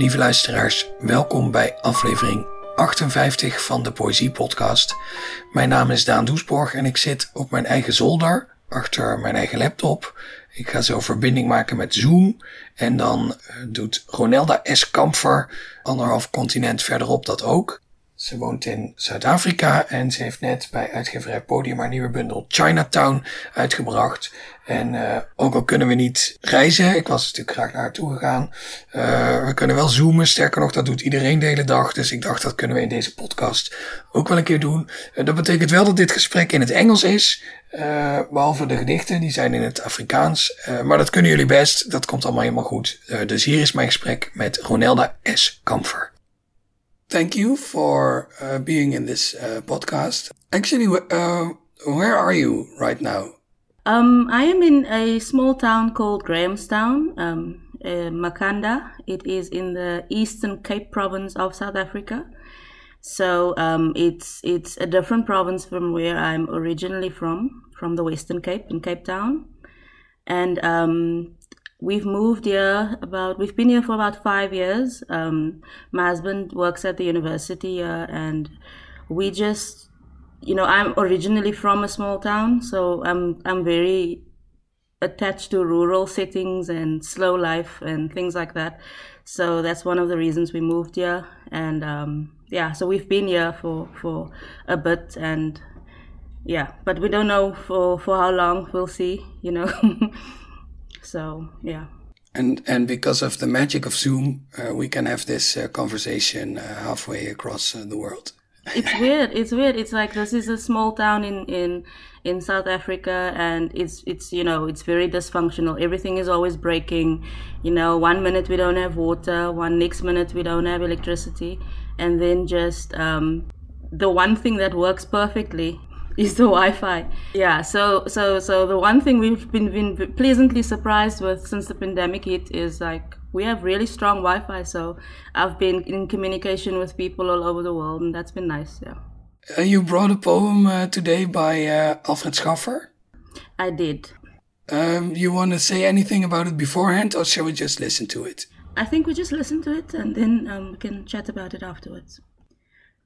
Lieve luisteraars, welkom bij aflevering 58 van de Poëzie Podcast. Mijn naam is Daan Doesborg en ik zit op mijn eigen zolder achter mijn eigen laptop. Ik ga zo verbinding maken met Zoom. En dan eh, doet Ronelda S. Kamfer, anderhalf continent verderop, dat ook. Ze woont in Zuid-Afrika en ze heeft net bij uitgeverij Podium haar nieuwe bundel Chinatown uitgebracht. En uh, ook al kunnen we niet reizen, ik was natuurlijk graag naar haar toe gegaan. Uh, we kunnen wel zoomen, sterker nog, dat doet iedereen de hele dag. Dus ik dacht, dat kunnen we in deze podcast ook wel een keer doen. Uh, dat betekent wel dat dit gesprek in het Engels is. behalve de gedichten, die zijn in het Afrikaans. maar dat kunnen jullie best, dat komt allemaal helemaal goed. dus hier is mijn gesprek met Ronelda S. Kamfer. Thank you for being in this podcast. Actually, where are you right now? Um, I am in a small town called Grahamstown, um, uh, Makanda. It is in the Eastern Cape province of South Africa. So um, it's it's a different province from where I'm originally from, from the Western Cape in Cape Town, and um, we've moved here about we've been here for about five years. Um, my husband works at the university here, and we just you know, I'm originally from a small town, so I'm I'm very attached to rural settings and slow life and things like that. So that's one of the reasons we moved here. And um, yeah, so we've been here for for a bit, and yeah, but we don't know for for how long. We'll see, you know. so yeah. And and because of the magic of Zoom, uh, we can have this uh, conversation uh, halfway across uh, the world it's weird. It's weird. It's like this is a small town in in in South Africa, and it's it's you know it's very dysfunctional. Everything is always breaking. You know, one minute we don't have water, one next minute we don't have electricity, and then just um, the one thing that works perfectly is the Wi-Fi. Yeah. So so so the one thing we've been been pleasantly surprised with since the pandemic hit is like we have really strong Wi-Fi. So I've been in communication with people all over the world, and that's been nice. Yeah. Uh, you brought a poem uh, today by uh, Alfred Schaffer. I did. Um, you want to say anything about it beforehand, or shall we just listen to it? I think we just listen to it and then um, we can chat about it afterwards.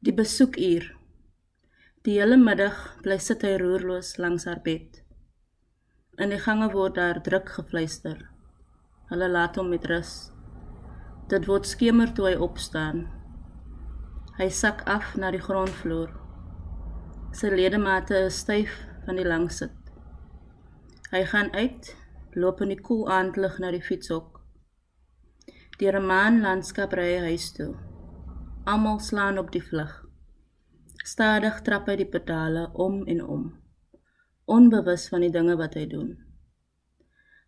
Die besoekuur. Die hele middag bly sit hy roerloos langs haar bed. In die gange word daar druk gefluister. Hulle laat hom met rus. Dit word skemer toe hy opstaan. Hy sak af na die grondvloer. Sy ledemate is styf van die lang sit. Hy gaan uit, loop in die koel aandlig na die fietshok. Deur 'n maan landskap ry hy huis toe. Almal slaan op die vlug. Stadig trap hy die pedale om en om, onbewus van die dinge wat hy doen.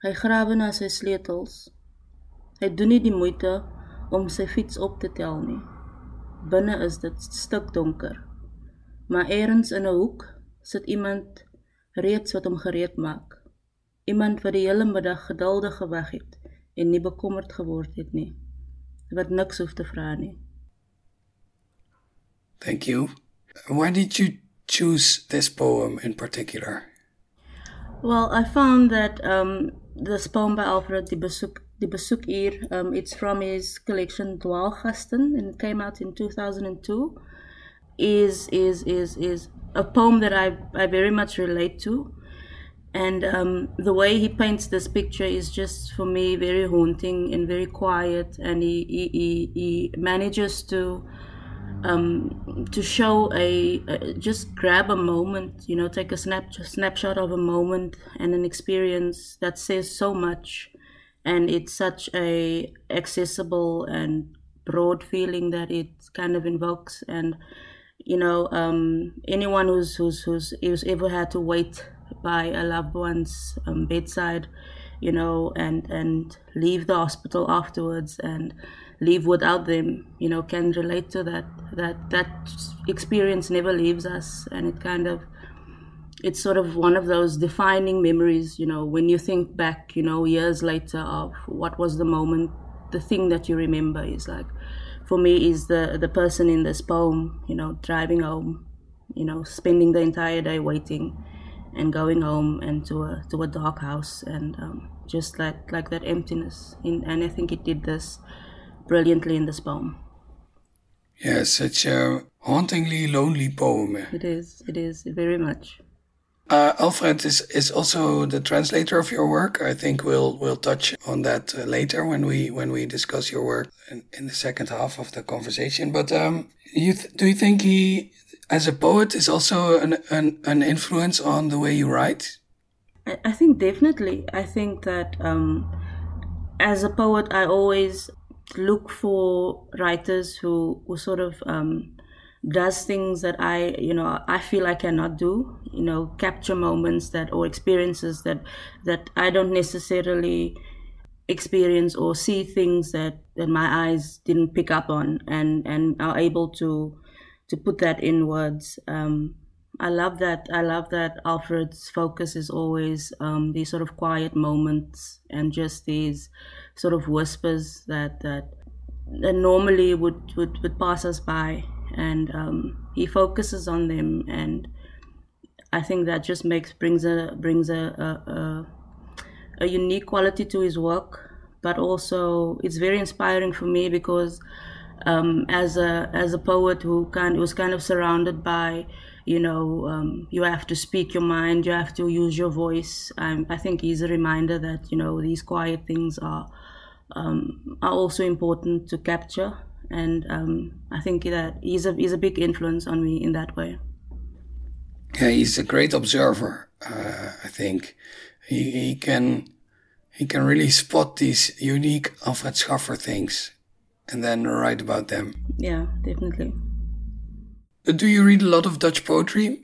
Hy grawe na sy sleutels. Hy doen nie die moeite om sy fiets op te tel nie. Binne is dit stikdonker. Maar eers in 'n hoek sit iemand reeds wat hom gereed maak. Iemand wat die hele middag geduldig gewag het en nie bekommerd geword het nie. Wat niks hoef te vra nie. Thank you. Why did you choose this poem in particular? Well, I found that um, this poem by Alfred de Besoek, de Besoekuur, um, it's from his collection Dwaalgasten and it came out in 2002, is, is, is, is a poem that I, I very much relate to. And um, the way he paints this picture is just for me very haunting and very quiet, and he, he, he, he manages to um, to show a, a, just grab a moment you know take a snap snapshot of a moment and an experience that says so much. And it's such a accessible and broad feeling that it kind of invokes. And you know um, anyone who's, who's who's who's ever had to wait by a loved one's um, bedside you know and and leave the hospital afterwards and live without them you know can relate to that that that experience never leaves us. And it kind of it's sort of one of those defining memories you know when you think back you know years later of what was the moment the thing that you remember is like for me is the the person in this poem you know driving home you know spending the entire day waiting and going home and to a to a dark house and um, just like like that emptiness. In, and I think it did this brilliantly in this poem. Yeah, such a hauntingly lonely poem. It is. It is very much. Uh, Alfred is, is also the translator of your work. I think we'll we'll touch on that uh, later when we when we discuss your work in, in the second half of the conversation. But um, you th- do you think he, as a poet, is also an, an an influence on the way you write? I, I think definitely. I think that um, as a poet, I always look for writers who who sort of um, does things that I, you know, I feel I cannot do, you know, capture moments that or experiences that that I don't necessarily experience or see things that, that my eyes didn't pick up on and, and are able to to put that in words. Um, I love that. I love that Alfred's focus is always um, these sort of quiet moments and just these sort of whispers that that, that normally would, would, would pass us by. And um, he focuses on them. And I think that just makes brings a brings a, a, a, a unique quality to his work. But also it's very inspiring for me because um, as a as a poet who kind was kind of surrounded by you know um, you have to speak your mind you have to use your voice. I think he's a reminder that you know these quiet things are um, are also important to capture and um, I think that he's a he's a big influence on me in that way. Yeah, he's a great observer. Uh, I think he he can he can really spot these unique Alfred Schaffer things, and then write about them. Yeah, definitely. Do you read a lot of Dutch poetry?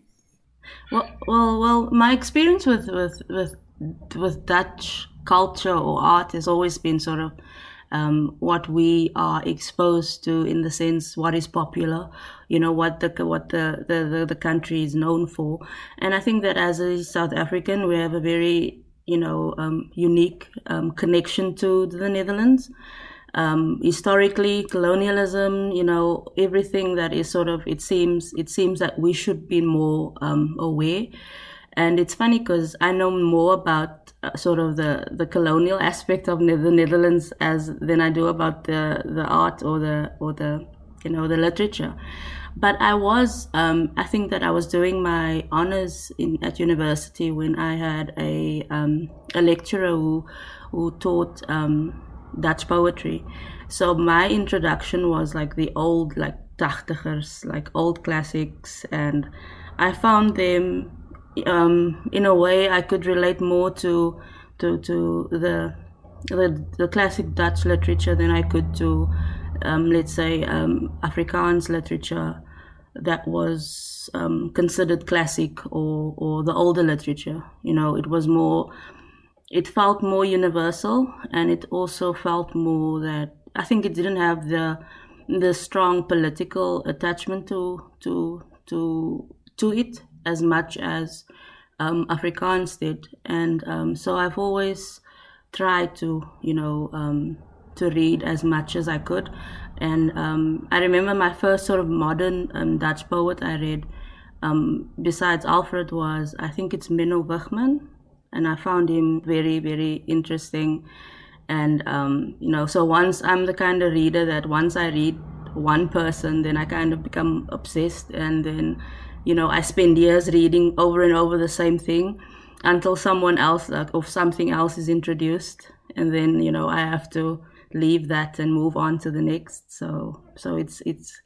Well, well, well. My experience with with with with Dutch culture or art has always been sort of um, what we are exposed to in the sense what is popular, you know, what the what the, the, the country is known for. And I think that as a South African, we have a very you know um, unique um, connection to the Netherlands. Um, historically, colonialism, you know, everything that is sort of it seems it seems that we should be more um, aware. And it's funny because I know more about uh, sort of the, the colonial aspect of the Netherlands as than I do about the, the art or the or the you know the literature. But I was um, I think that I was doing my honors in, at university when I had a um, a lecturer who who taught um, Dutch poetry. So my introduction was like the old like tachtigers, like old classics, and I found them um, in a way, I could relate more to to to the the, the classic Dutch literature than I could to, um, let's say, um, Afrikaans literature that was um, considered classic or or the older literature. You know, it was more. It felt more universal, and it also felt more that I think it didn't have the the strong political attachment to to to to it as much as um, Afrikaans did. And um, so I've always tried to, you know, um, to read as much as I could. And um, I remember my first sort of modern um, Dutch poet I read, um, besides Alfred, was I think it's Menno Wigman. And I found him very, very interesting. And, you know, so once I'm the kind of reader that once I read one person, then I kind of become obsessed. And then you know, I spend years reading over and over the same thing until someone else like, or something else is introduced, and then you know I have to leave that and move on to the next. So so it's it's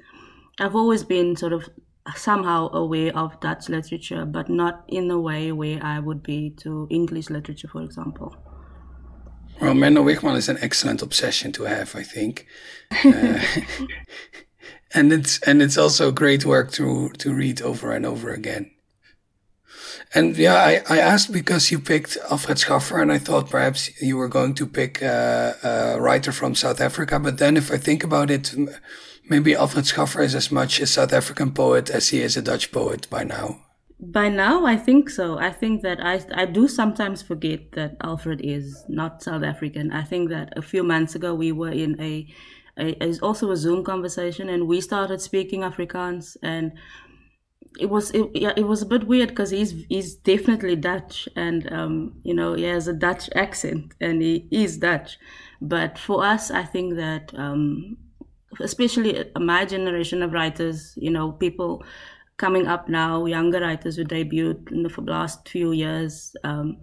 I've always been sort of somehow aware of Dutch literature, but not in the way where I would be to English literature, for example. Well, Menno Wigman is an excellent obsession to have, I think. Uh, and it's and it's also great work to to read over and over again. And yeah, I, I asked because you picked Alfred Schaffer, and I thought perhaps you were going to pick a, a writer from South Africa. But then, if I think about it, maybe Alfred Schaffer is as much a South African poet as he is a Dutch poet by now. By now, I think so. I think that I I do sometimes forget that Alfred is not South African. I think that a few months ago we were in a is also a Zoom conversation, and we started speaking Afrikaans, and it was it, yeah it was a bit weird because he's he's definitely Dutch and um, you know he has a Dutch accent and he is Dutch, but for us I think that um, especially my generation of writers you know people coming up now younger writers who debuted in the last few years um,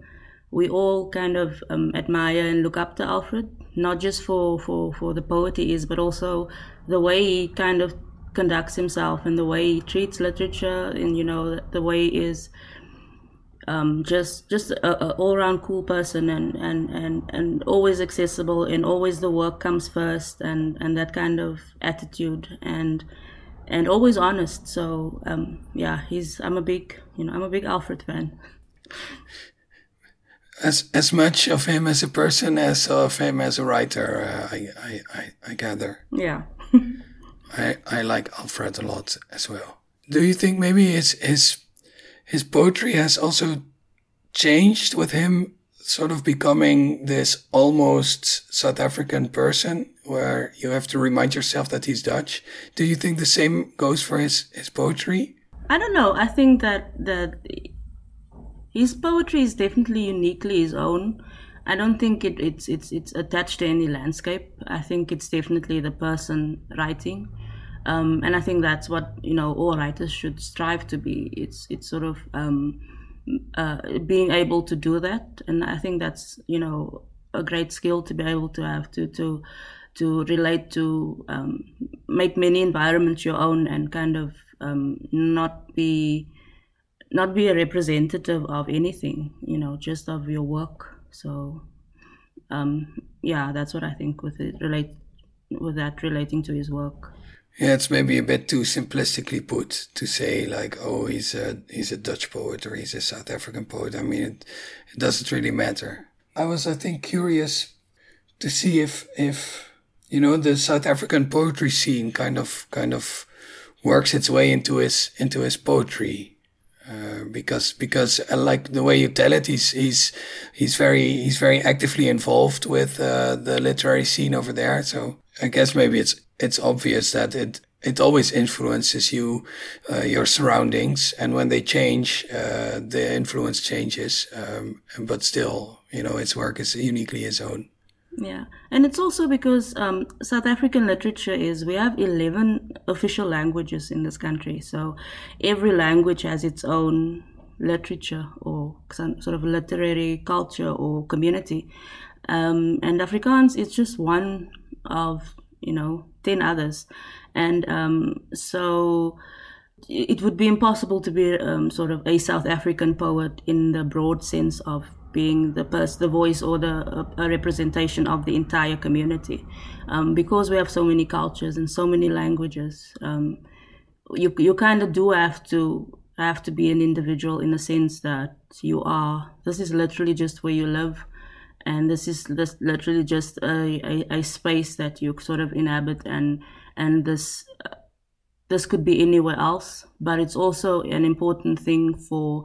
we all kind of um, admire and look up to Alfred not just for for for the poet he is but also the way he kind of conducts himself and the way he treats literature and you know the way he is um, just just a, a all around cool person and, and, and, and always accessible and always the work comes first and, and that kind of attitude and and always honest. So um, yeah, he's I'm a big you know I'm a big Alfred fan. As as much of him as a person as of him as a writer, uh, I, I, I I gather. Yeah. I, I like Alfred a lot as well. Do you think maybe his his his poetry has also changed with him sort of becoming this almost South African person where you have to remind yourself that he's Dutch? Do you think the same goes for his, his poetry? I don't know. I think that that his poetry is definitely uniquely his own. I don't think it, it's it's it's attached to any landscape. I think it's definitely the person writing. Um, and I think that's what you know all writers should strive to be. It's it's sort of um, uh, being able to do that, and I think that's you know a great skill to be able to have to to to relate to um, make many environments your own and kind of um, not be not be a representative of anything, you know, just of your work. So um, yeah, that's what I think with it relate with that relating to his work. Yeah, it's maybe a bit too simplistically put to say like, oh, he's a he's a Dutch poet or he's a South African poet. I mean, it, it doesn't really matter. I was, I think, curious to see if if you know the South African poetry scene kind of kind of works its way into his into his poetry. Uh, because because uh, like the way you tell it, he's he's he's very he's very actively involved with uh, the literary scene over there. So I guess maybe it's it's obvious that it it always influences you, uh, your surroundings, and when they change, uh, the influence changes. Um, but still, you know, its work is uniquely his own. Yeah, and it's also because um, South African literature is we have eleven official languages in this country, so every language has its own literature or some sort of literary culture or community. Um, and Afrikaans is just one of you know 10 others. And um, so it would be impossible to be um, sort of a south african poet in the broad sense of being the person, the voice or the a representation of the entire community, um, because we have so many cultures and so many languages. Um, you you kind of do have to have to be an individual in the sense that you are. This is literally just where you live and this is this literally just a, a, a, space that you sort of inhabit and and this uh, this could be anywhere else but it's also an important thing for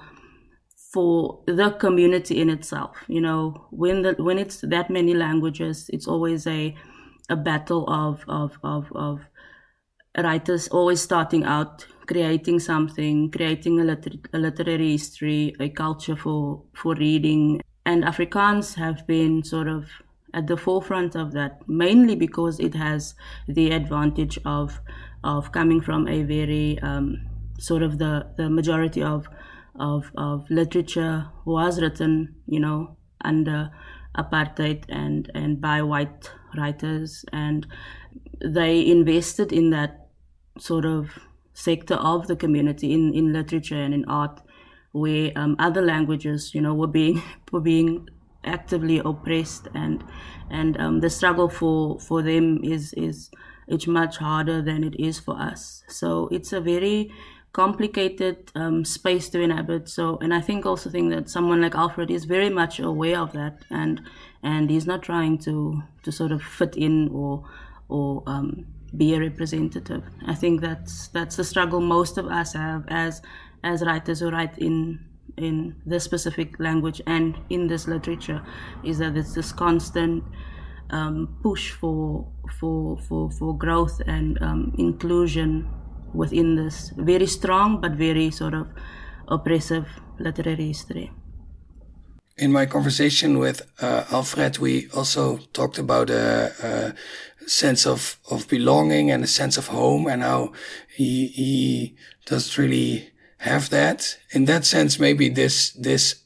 for the community in itself you know when the when it's that many languages it's always a a battle of of of, of writers always starting out creating something creating a, liter- a literary history a culture for for reading. And Afrikaans have been sort of at the forefront of that, mainly because it has the advantage of of coming from a very um, sort of the the majority of of of literature was written, you know, under apartheid and and by white writers, and they invested in that sort of sector of the community in in literature and in art where um, other languages, you know, were being were being actively oppressed, and and um, the struggle for for them is is it's much harder than it is for us. So it's a very complicated um, space to inhabit. So, and I think also think that someone like Alfred is very much aware of that, and and he's not trying to to sort of fit in or or um, be a representative. I think that's that's the struggle most of us have as as writers who write in in this specific language and in this literature is that it's this constant um, push for for for for growth and um, inclusion within this very strong but very sort of oppressive literary history. In my conversation with uh, Alfred, we also talked about a, a, sense of, of belonging and a sense of home and how he, he does really have that. In that sense, maybe this, this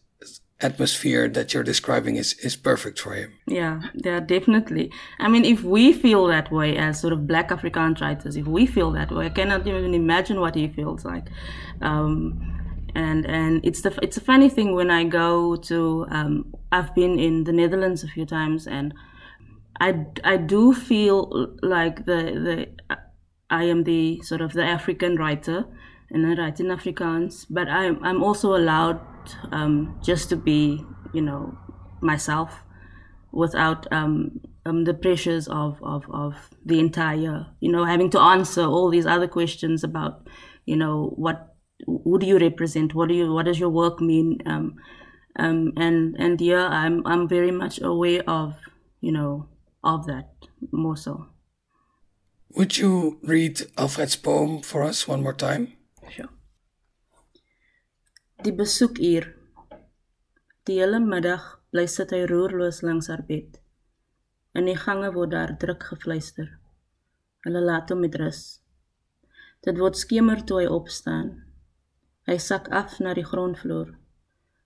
atmosphere that you're describing is, is perfect for him. Yeah, yeah, definitely. I mean, if we feel that way as sort of black Afrikaans writers, if we feel that way, I cannot even imagine what he feels like. Um, and and it's the it's a funny thing when I go to um, I've been in the Netherlands a few times and I, I do feel like the the I am the sort of the African writer and I write in Afrikaans, but I'm I'm also allowed um, just to be you know myself without um, um, the pressures of, of of the entire you know having to answer all these other questions about you know what who do you represent? What do you what does your work mean? Um, um, and and yeah, I'm I'm very much aware of you know of that more so. Would you read Alfred's poem for us one more time? Sure. Die besoekuur. Die hele middag bly sit hy roerloos langs haar bed. In die gange word daar druk gefluister. Hulle laat hom met rus. Dit word skemer toe hy opstaan. Hy sak af na die grondvloer.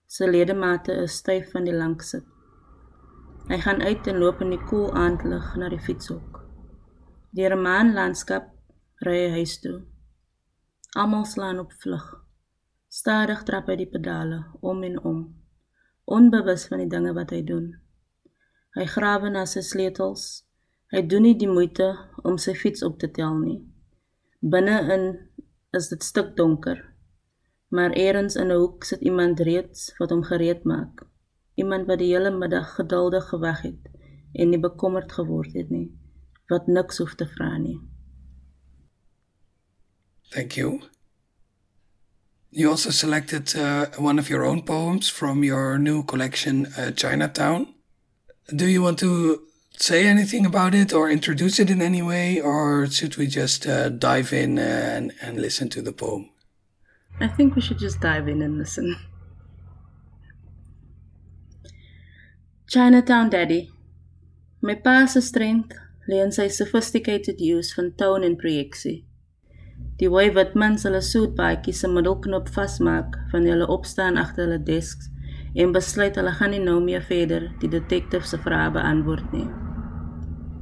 Sy ledemate is styf van die lank sit. Hy gaan uit en loop in die koel aandlig na die fietshok. Deur 'n maanlandskap ry hy huis toe. Almal slaan op vlug. Stadig trap hy die pedale om en om, onbewus van die dinge wat hy doen. Hy grawe na sy sleutels. Hy doen nie die moeite om sy fiets op te tel nie. Binne-in is dit stik donker maar eers in 'n hoek sit iemand reeds wat hom gereed maak. Iemand wat die hele middag geduldig gewag het en nie bekommerd geword het nie, wat niks hoef te vra nie. Thank you. You also selected uh, one of your own poems from your new collection, uh, Chinatown. Do you want to say anything about it or introduce it in any way, or should we just uh, dive in and, and listen to the poem? I think we should just dive in and listen. Chinatown Daddy. My pa se strength lê in sy sophisticated use van tone en projeksie. Die way wat mans hulle soetpaadjie se middelknop vasmaak van hulle opstaan agter hulle desks en besluit hulle gaan nie nou meer verder die detective se vrae beantwoord nie.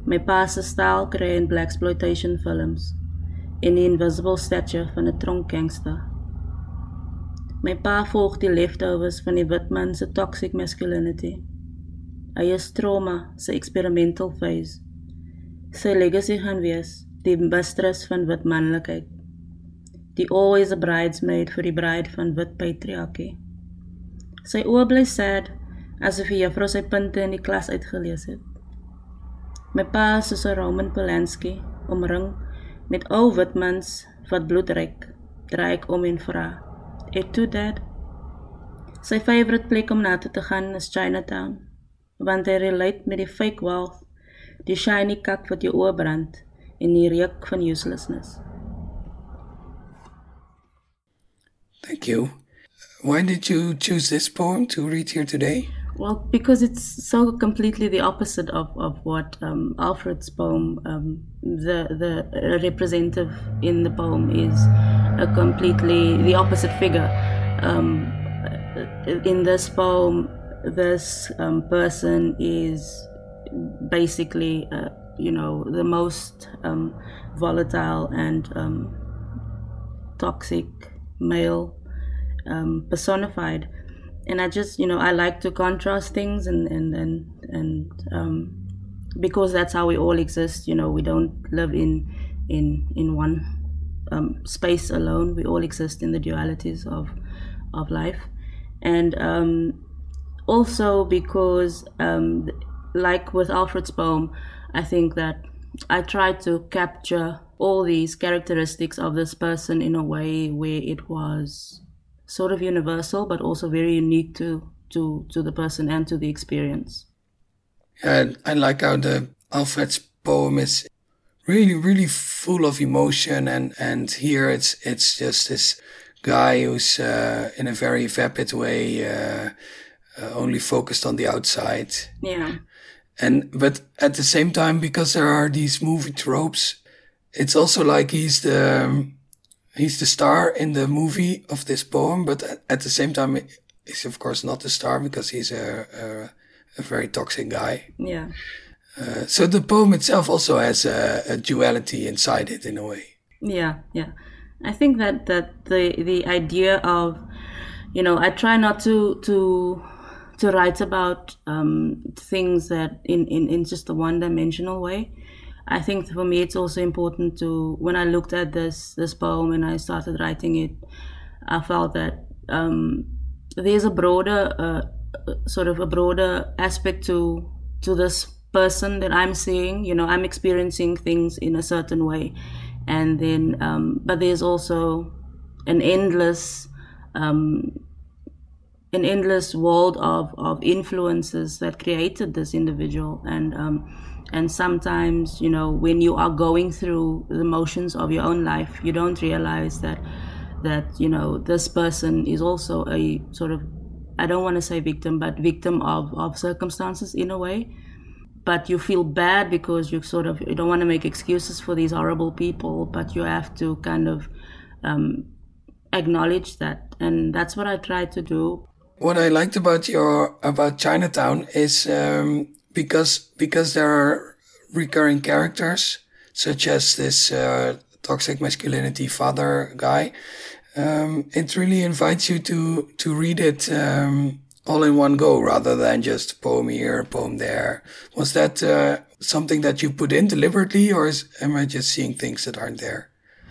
My pa se styl kry in black exploitation films in the invisible statue van 'n tronk gangster. My pa volg die leftovers van die wit man se toxic masculinity. Hy is trauma se experimental phase. Sy legacy gaan wees die mistress van wit manlikheid. Die always a bridesmaid vir die bride van wit patriarchy. Sy oë bly sad asof hy juffrou sy punte in die klas uitgelees het. My pa is so 'n Roman Polanski omring met ou wit mans wat bloedryk, dreig om en vra het toe dat sy favorite plek om na toe te gaan is Chinatown want hy relate met die fake wealth die shiny kak wat jou oë brand en die reuk van uselessness Thank you. Why did you choose this poem to read here today? Well, because it's so completely the opposite of, of what um, Alfred's poem, um, the, the representative in the poem is a completely the opposite figure. Um, in this poem, this um, person is basically, uh, you know, the most um, volatile and um, toxic male um, personified. And I just, you know, I like to contrast things and and and and um, because that's how we all exist. You know, we don't live in in in one um, space alone. We all exist in the dualities of of life, and um, also because, um, like with Alfred's poem, I think that I try to capture all these characteristics of this person in a way where it was sort of universal, but also very unique to to to the person and to the experience. Yeah, I like how the Alfred's poem is really, really full of emotion. And, and here it's, it's just this guy who's, uh, in a very vapid way, uh, uh, only focused on the outside. Yeah. And, but at the same time, because there are these movie tropes, it's also like he's the, um, he's the star in the movie of this poem, but at the same time, he's of course not the star because he's a, a, a very toxic guy. Yeah. Uh, so the poem itself also has a, a, duality inside it in a way. Yeah, yeah. I think that that the the idea of, you know, I try not to to to write about um, things that in, in in just a one dimensional way. I think for me it's also important to when I looked at this this poem and I started writing it, I felt that um, there's a broader uh, sort of a broader aspect to to this person that I'm seeing. You know, I'm experiencing things in a certain way, and then um, but there's also an endless um, an endless world of, of influences that created this individual and um, and sometimes you know when you are going through the motions of your own life you don't realize that that you know this person is also a sort of i don't want to say victim but victim of of circumstances in a way. But you feel bad because you sort of you don't want to make excuses for these horrible people but you have to kind of um, acknowledge that. And that's what i try to do. What i liked about your about chinatown is um, because because there are recurring characters such as this uh, toxic masculinity father guy. Um, it really invites you to to read it um, all in one go rather than just poem here, poem there. Was that uh, something that you put in deliberately, or is, am I just seeing things that aren't there?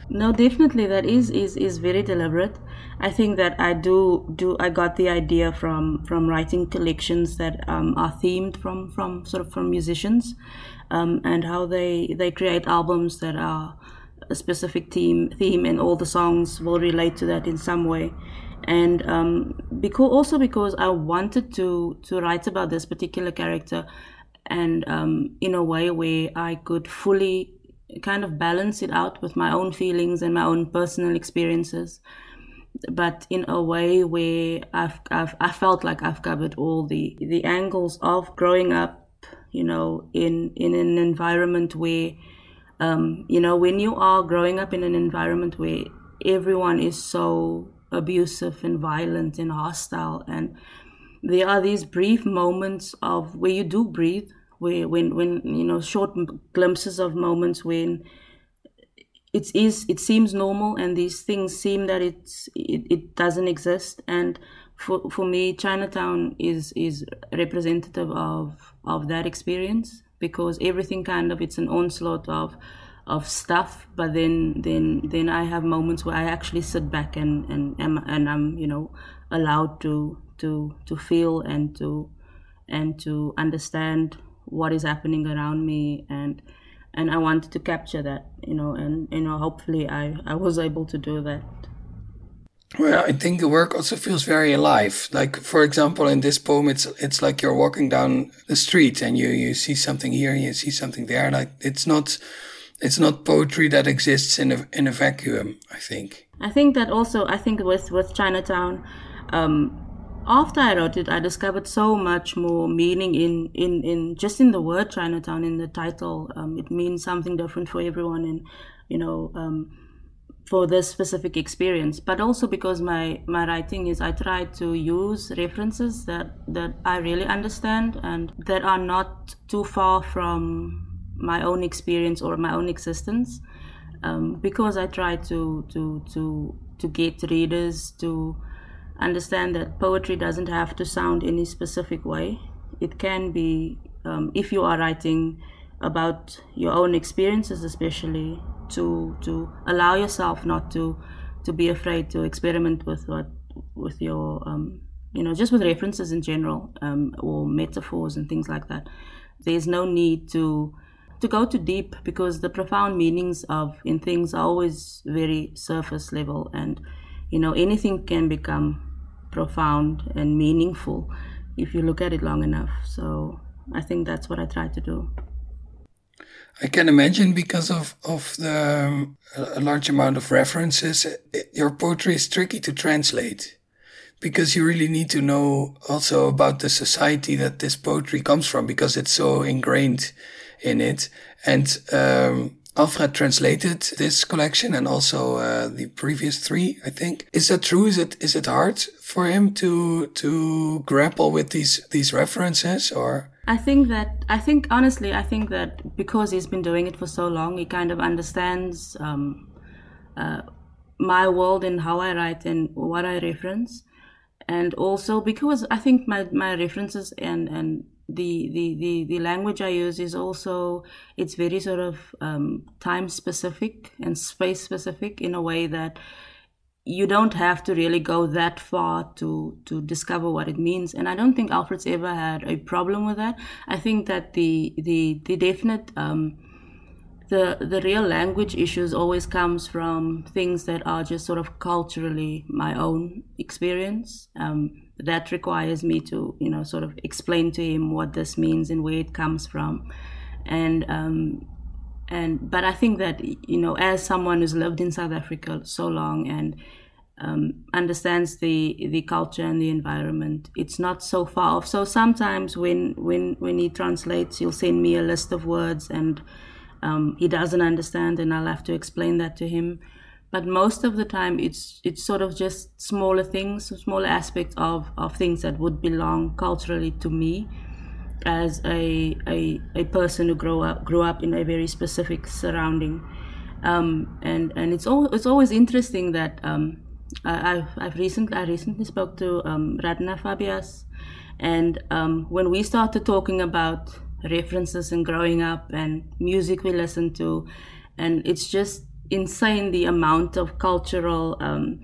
No, definitely that is is is very deliberate. I think that I do do I got the idea from from writing collections that um, are themed from from sort of from musicians, um, and how they they create albums that are a specific theme theme and all the songs will relate to that in some way. And um, because also because I wanted to to write about this particular character and um, in a way where I could fully kind of balance it out with my own feelings and my own personal experiences but in a way where I've, I've I felt like I've covered all the the angles of growing up you know in in an environment where um, you know when you are growing up in an environment where everyone is so abusive and violent and hostile and there are these brief moments of where you do breathe where when when you know short glimpses of moments when it is it seems normal and these things seem that it's it, it doesn't exist. And for for me chinatown is is representative of of that experience because everything kind of it's an onslaught of of stuff. But then then then i have moments where i actually sit back and and and, and i'm you know allowed to to to feel and to and to understand what is happening around me. And and I wanted to capture that, you know, and you know, hopefully I I was able to do that. Well, I think the work also feels very alive. Like, for example, in this poem, it's it's like you're walking down the street and you you see something here and you see something there. Like, it's not it's not poetry that exists in a in a vacuum. I think. I think that also. I think with with Chinatown, um, after I wrote it, I discovered so much more meaning in, in, in just in the word Chinatown, in the title. Um, it means something different for everyone, and you know, um, for this specific experience. But also because my my writing is, I try to use references that that I really understand and that are not too far from my own experience or my own existence. Um, because I try to to to to get readers to understand that poetry doesn't have to sound any specific way. It can be, um, if you are writing about your own experiences, especially, to to allow yourself not to to be afraid to experiment with what with your um, you know just with references in general um, or metaphors and things like that. There's no need to to go too deep because the profound meanings of in things are always very surface level and you know anything can become profound and meaningful if you look at it long enough so i think that's what i try to do I can imagine because of of the um, a large amount of references, it, your poetry is tricky to translate because you really need to know also about the society that this poetry comes from because it's so ingrained in it. And um, Alfred translated this collection and also uh, the previous three, I think. Is that true? Is it is it hard for him to to grapple with these these references or? I think that I think honestly, I think that because he's been doing it for so long, he kind of understands um, uh, my world and how I write and what I reference, and also because I think my my references and and the, the, the, the language I use is also it's very sort of um, time specific and space specific in a way that you don't have to really go that far to to discover what it means. And i don't think alfred's ever had a problem with that. I think that the the the definite um, the the real language issues always comes from things that are just sort of culturally my own experience. Um, that requires me to you know sort of explain to him what this means and where it comes from. And um, and but I think that you know as someone who's lived in South Africa so long and um, understands the the culture and the environment it's not so far off. So sometimes when when when he translates he'll send me a list of words and um, he doesn't understand and I'll have to explain that to him but most of the time it's it's sort of just smaller things smaller aspects of of things that would belong culturally to me as a a, a person who grew up grew up in a very specific surrounding. Um, and and it's all it's always interesting that um, I, have I've recently I recently spoke to um, Radna Fabias. And um, when we started talking about references and growing up and music we listen to and it's just insane the amount of cultural um,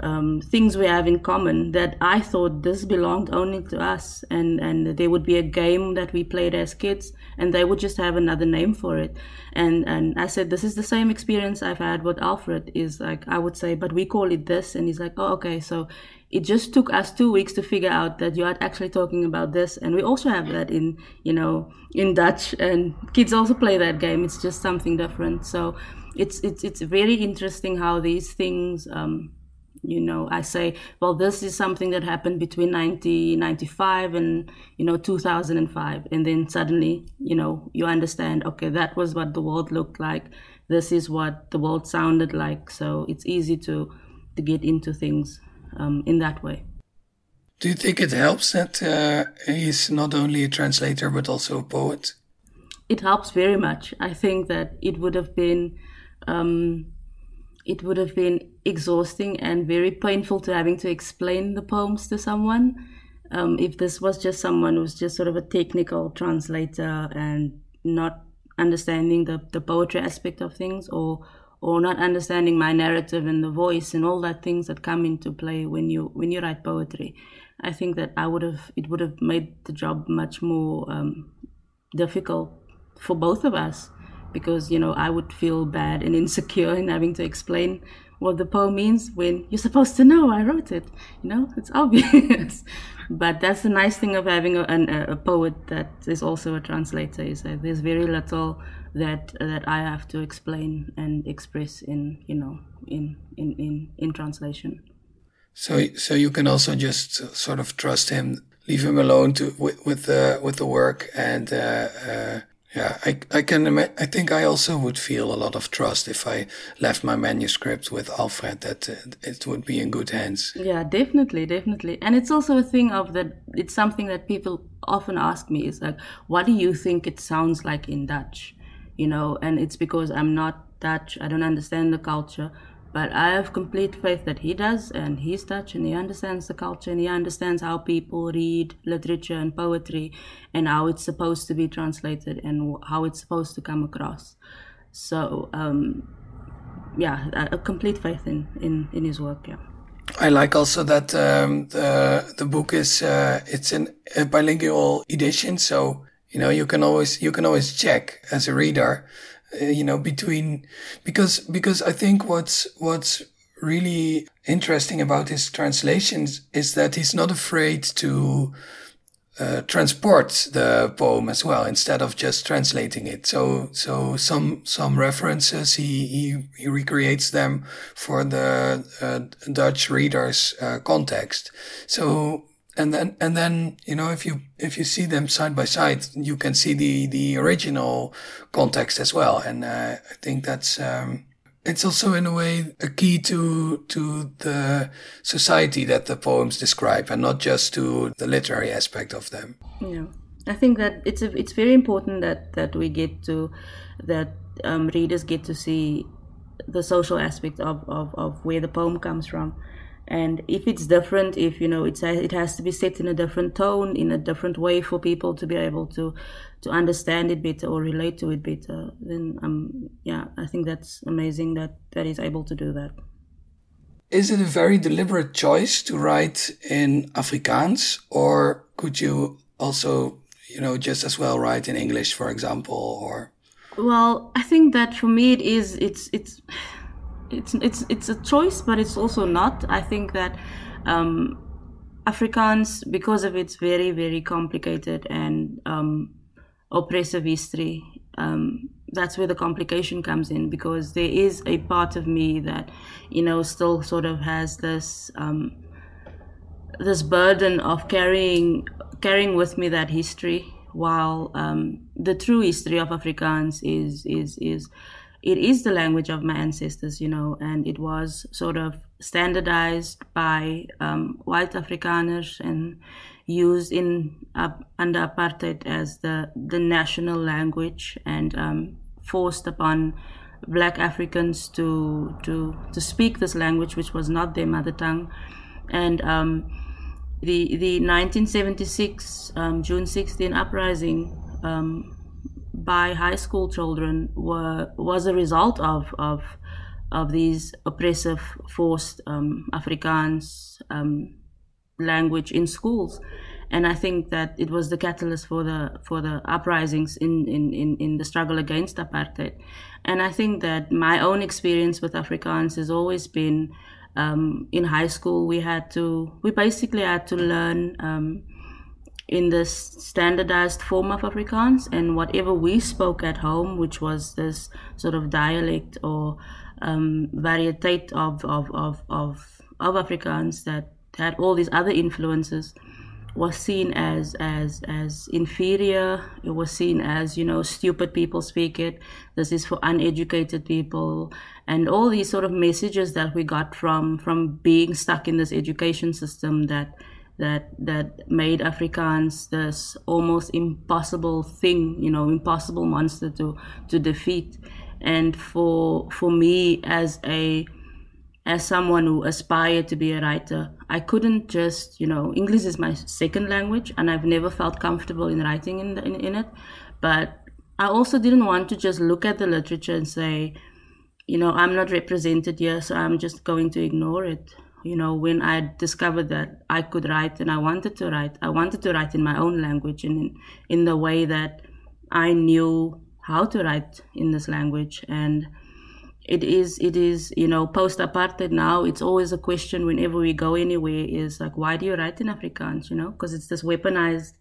um, things we have in common that I thought this belonged only to us, and and there would be a game that we played as kids, and they would just have another name for it, and and I said this is the same experience I've had with Alfred. Is like I would say, but we call it this, and he's like, oh okay, so it just took us two weeks to figure out that you are actually talking about this, and we also have that in you know in Dutch, and kids also play that game. It's just something different, so it's it's it's very interesting how these things um, you know i say well this is something that happened between 1995 and you know 2005 and then suddenly you know you understand okay that was what the world looked like. This is what the world sounded like. So it's easy to to get into things um, in that way. Do you think it helps that uh, he's not only a translator but also a poet? It helps very much. I think that it would have been um, it would have been exhausting and very painful to having to explain the poems to someone. Um, if this was just someone who's just sort of a technical translator and not understanding the, the poetry aspect of things or or not understanding my narrative and the voice and all that things that come into play when you when you write poetry i think that i would have it would have made the job much more um, difficult for both of us because you know I would feel bad and insecure in having to explain what the poem means when you're supposed to know I wrote it. You know, it's obvious. but that's the nice thing of having a, a, a, poet that is also a translator is that there's very little that that I have to explain and express in you know in in in, in translation. So so you can also just sort of trust him, leave him alone to with with the with the work and. Uh, uh, yeah, I, I can. I think I also would feel a lot of trust if I left my manuscript with Alfred that uh, it would be in good hands. Yeah, definitely, definitely. And it's also a thing of that, it's something that people often ask me is like, what do you think it sounds like in Dutch? You know, and it's because I'm not Dutch, I don't understand the culture. But I have complete faith that he does, and he's Dutch, and he understands the culture, and he understands how people read literature and poetry, and how it's supposed to be translated, and how it's supposed to come across. So, um, yeah, a complete faith in, in, in his work. Yeah. I like also that um, the the book is uh, it's in a bilingual edition, so you know you can always you can always check as a reader uh, you know, between, because, because I think what's, what's really interesting about his translations is that he's not afraid to uh, transport the poem as well instead of just translating it. So so some some references he he, he recreates them for the uh, Dutch readers uh, context. So and then and then you know if you if you see them side by side, you can see the the original context as well. And uh, I think that's. Um, it's also in a way a key to to the society that the poems describe and not just to the literary aspect of them yeah i think that it's a, it's very important that that we get to that um, readers get to see the social aspect of, of, of where the poem comes from and if it's different if you know it's it has to be set in a different tone in a different way for people to be able to to understand it better or relate to it better then um yeah i think that's amazing that that is able to do that. Is it a very deliberate choice to write in afrikaans or could you also you know just as well write in english for example or? Well i think that for me it is it's it's it's it's it's a choice, but it's also not. I think that um, Afrikaans, because of its very very complicated and um, oppressive history, um, that's where the complication comes in. Because there is a part of me that, you know, still sort of has this um, this burden of carrying carrying with me that history, while um, the true history of Afrikaans is is is it is the language of my ancestors, you know, and it was sort of standardized by um, white Afrikaners and used in uh, under apartheid as the the national language and um, forced upon black Africans to to to speak this language, which was not their mother tongue, and um, the the 1976 um, June 16 uprising um, by high school children were was a result of of of these oppressive forced um, Afrikaans um, language in schools, and I think that it was the catalyst for the for the uprisings in in, in, in the struggle against apartheid, and I think that my own experience with Afrikaans has always been. Um, in high school, we had to we basically had to learn um, in this standardized form of Afrikaans, and whatever we spoke at home, which was this sort of dialect or um, of, of, of, of, of Afrikaans that had all these other influences, was seen as as as inferior. It was seen as you know stupid people speak it. This is for uneducated people, and all these sort of messages that we got from from being stuck in this education system that that that made Afrikaans this almost impossible thing, you know, impossible monster to to defeat. And for for me as a as someone who aspired to be a writer, I couldn't just, you know, English is my second language, and I've never felt comfortable in writing in, in, in it. But I also didn't want to just look at the literature and say, you know, I'm not represented here, so I'm just going to ignore it you know when i discovered that i could write and i wanted to write i wanted to write in my own language and in, in the way that i knew how to write in this language. And it is it is you know post apartheid now it's always a question whenever we go anywhere is like why do you write in afrikaans you know? Because it's this weaponized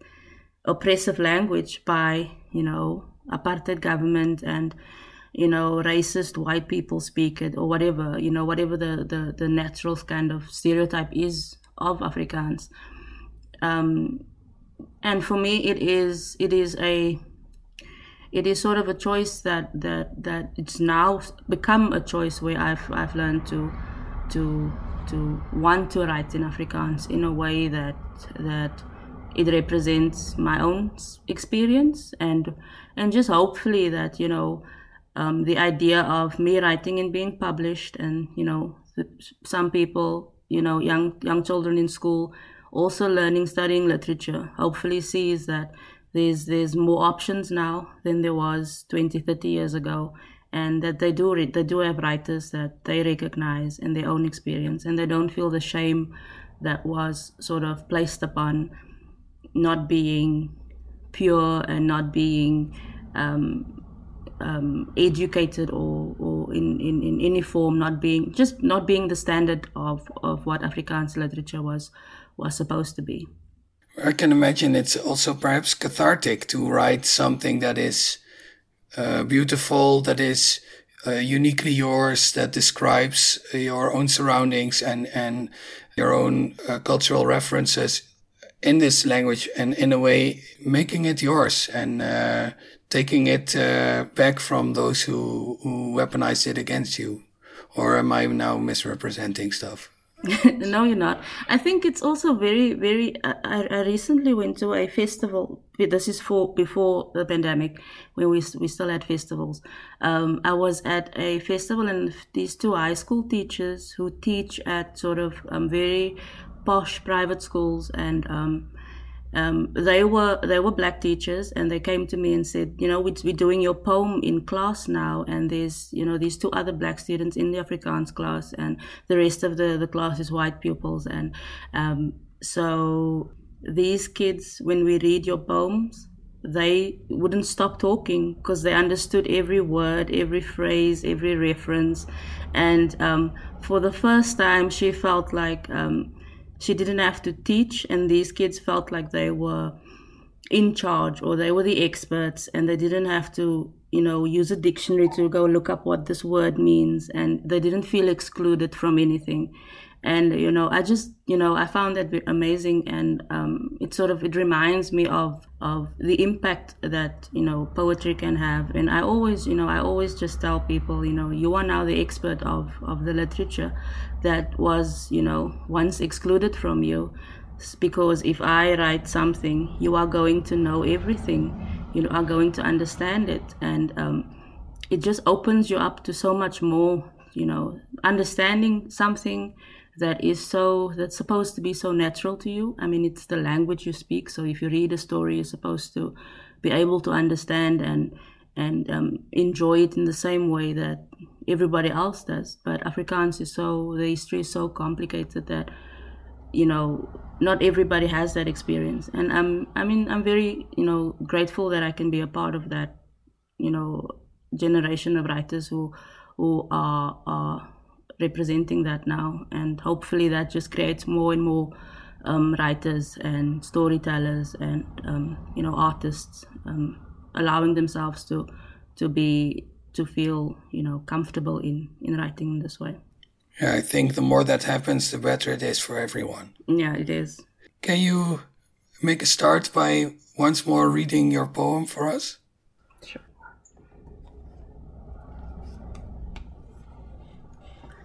oppressive language by you know apartheid government and you know, racist white people speak it or whatever, you know, whatever the, the, the natural kind of stereotype is of Afrikaans. Um, and for me, it is it is a it is sort of a choice that that that it's now become a choice where I've I've learned to to to want to write in Afrikaans in a way that that it represents my own experience and and just hopefully that you know um, the idea of me writing and being published, and you know, some people, you know, young young children in school, also learning, studying literature. Hopefully, sees that there's there's more options now than there was 20, 30 years ago, and that they do re- they do have writers that they recognize in their own experience, and they don't feel the shame that was sort of placed upon not being pure and not being um, um, educated or, or in, in, in any form not being just not being the standard of, of what Afrikaans literature was was supposed to be. I can imagine it's also perhaps cathartic to write something that is uh, beautiful, that is uh, uniquely yours, that describes your own surroundings and, and your own uh, cultural references in this language and in a way making it yours and uh, taking it uh, back from those who, who weaponized it against you. Or am I now misrepresenting stuff? no, you're not. I think it's also very, very. I, I recently went to a festival. This is for before the pandemic, when we we still had festivals. Um, I was at a festival, and these two high school teachers who teach at sort of um, very posh private schools, and um, um, they were they were black teachers and they came to me and said you know we're doing your poem in class now and there's you know these two other black students in the afrikaans class and the rest of the the class is white pupils. And um, so these kids when we read your poems they wouldn't stop talking because they understood every word every phrase every reference. And um, for the first time she felt like um, she didn't have to teach, and these kids felt like they were in charge or they were the experts and they didn't have to you know use a dictionary to go look up what this word means and they didn't feel excluded from anything and you know i just you know i found that amazing. And um, it sort of it reminds me of of the impact that you know poetry can have. And i always you know i always just tell people you know you are now the expert of of the literature that was you know once excluded from you. Because if i write something you are going to know everything. You are going to understand it. And um, it just opens you up to so much more you know understanding something that is so that's supposed to be so natural to you. I mean it's the language you speak so if you read a story you're supposed to be able to understand and and um, enjoy it in the same way that everybody else does. But afrikaans is so the history is so complicated that you know not everybody has that experience. And i'm i mean i'm very you know grateful that i can be a part of that you know generation of writers who who are are representing that now, and hopefully that just creates more and more um, writers and storytellers and um, you know artists um, allowing themselves to to be to feel you know comfortable in in writing in this way. Yeah, I think the more that happens, the better it is for everyone. Yeah, it is. Can you make a start by once more reading your poem for us?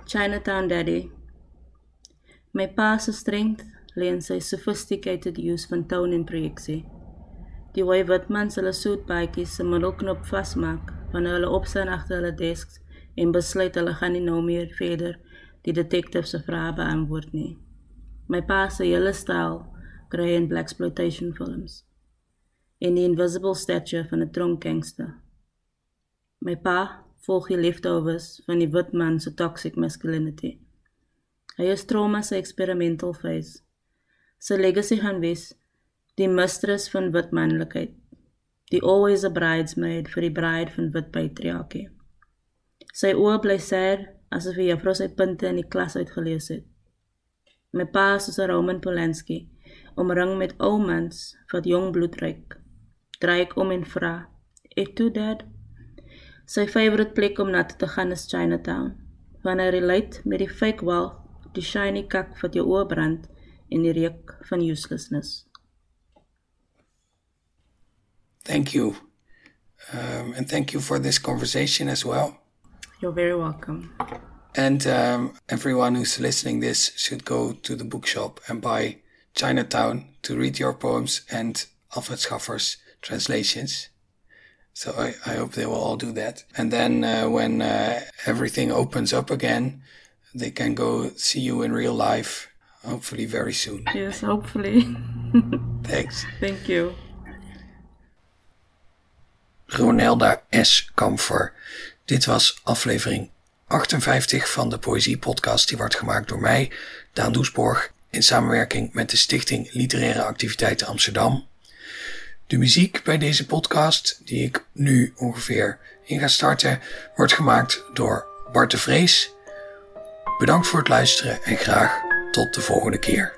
Chinatown Daddy. My pa's strength lê in sy sophisticated use van tone en projeksie. Die hoe wat mans hulle soetpaadjies se middelknop vasmaak wanneer hulle opstaan agter hulle desks en besluit hulle gaan nie nou meer verder die detective se vrae beantwoord nie. My pa se hele styl kry in black exploitation films. In the invisible statue van 'n tronk gangster. My pa volg die leftovers van die wit man se toxic masculinity. Hy is trauma se experimental phase. Sy legacy gaan wees die mistress van wit manlikheid. Die always a bridesmaid vir die bride van wit patriargie. Sy oë bly sad asof hy juffrou sy punte in die klas uitgelees het. My pa is 'n Roman Polanski, omring met ou mans wat jong bloed ruik. Draai ek om en vra: "Et tu dad?" Sy favourite plek om na te gaan is Chinatown. Wanneer hy relate met die fake wealth, die shiny kak wat jou oë brand en die reuk van uselessness. Thank you. Um, and thank you for this conversation as well. You're very welcome. And um, everyone who's listening this should go to the bookshop and buy Chinatown to read your poems and Alfred Schaffer's translations. So I, I hope they will all do that. And then uh, when uh, everything opens up again, they can go see you in real life, hopefully very soon. Yes, hopefully. Thanks. Thank you. Ronelda S. Kamfer. Dit was aflevering 58 van de Poëzie Podcast. Die wordt gemaakt door mij, Daan Doesborg, in samenwerking met de Stichting Literaire Activiteiten Amsterdam. De muziek bij deze podcast, die ik nu ongeveer in ga starten, wordt gemaakt door Bart de Vrees. Bedankt voor het luisteren en graag tot de volgende keer.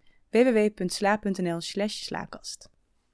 www.sla.nl slaakast.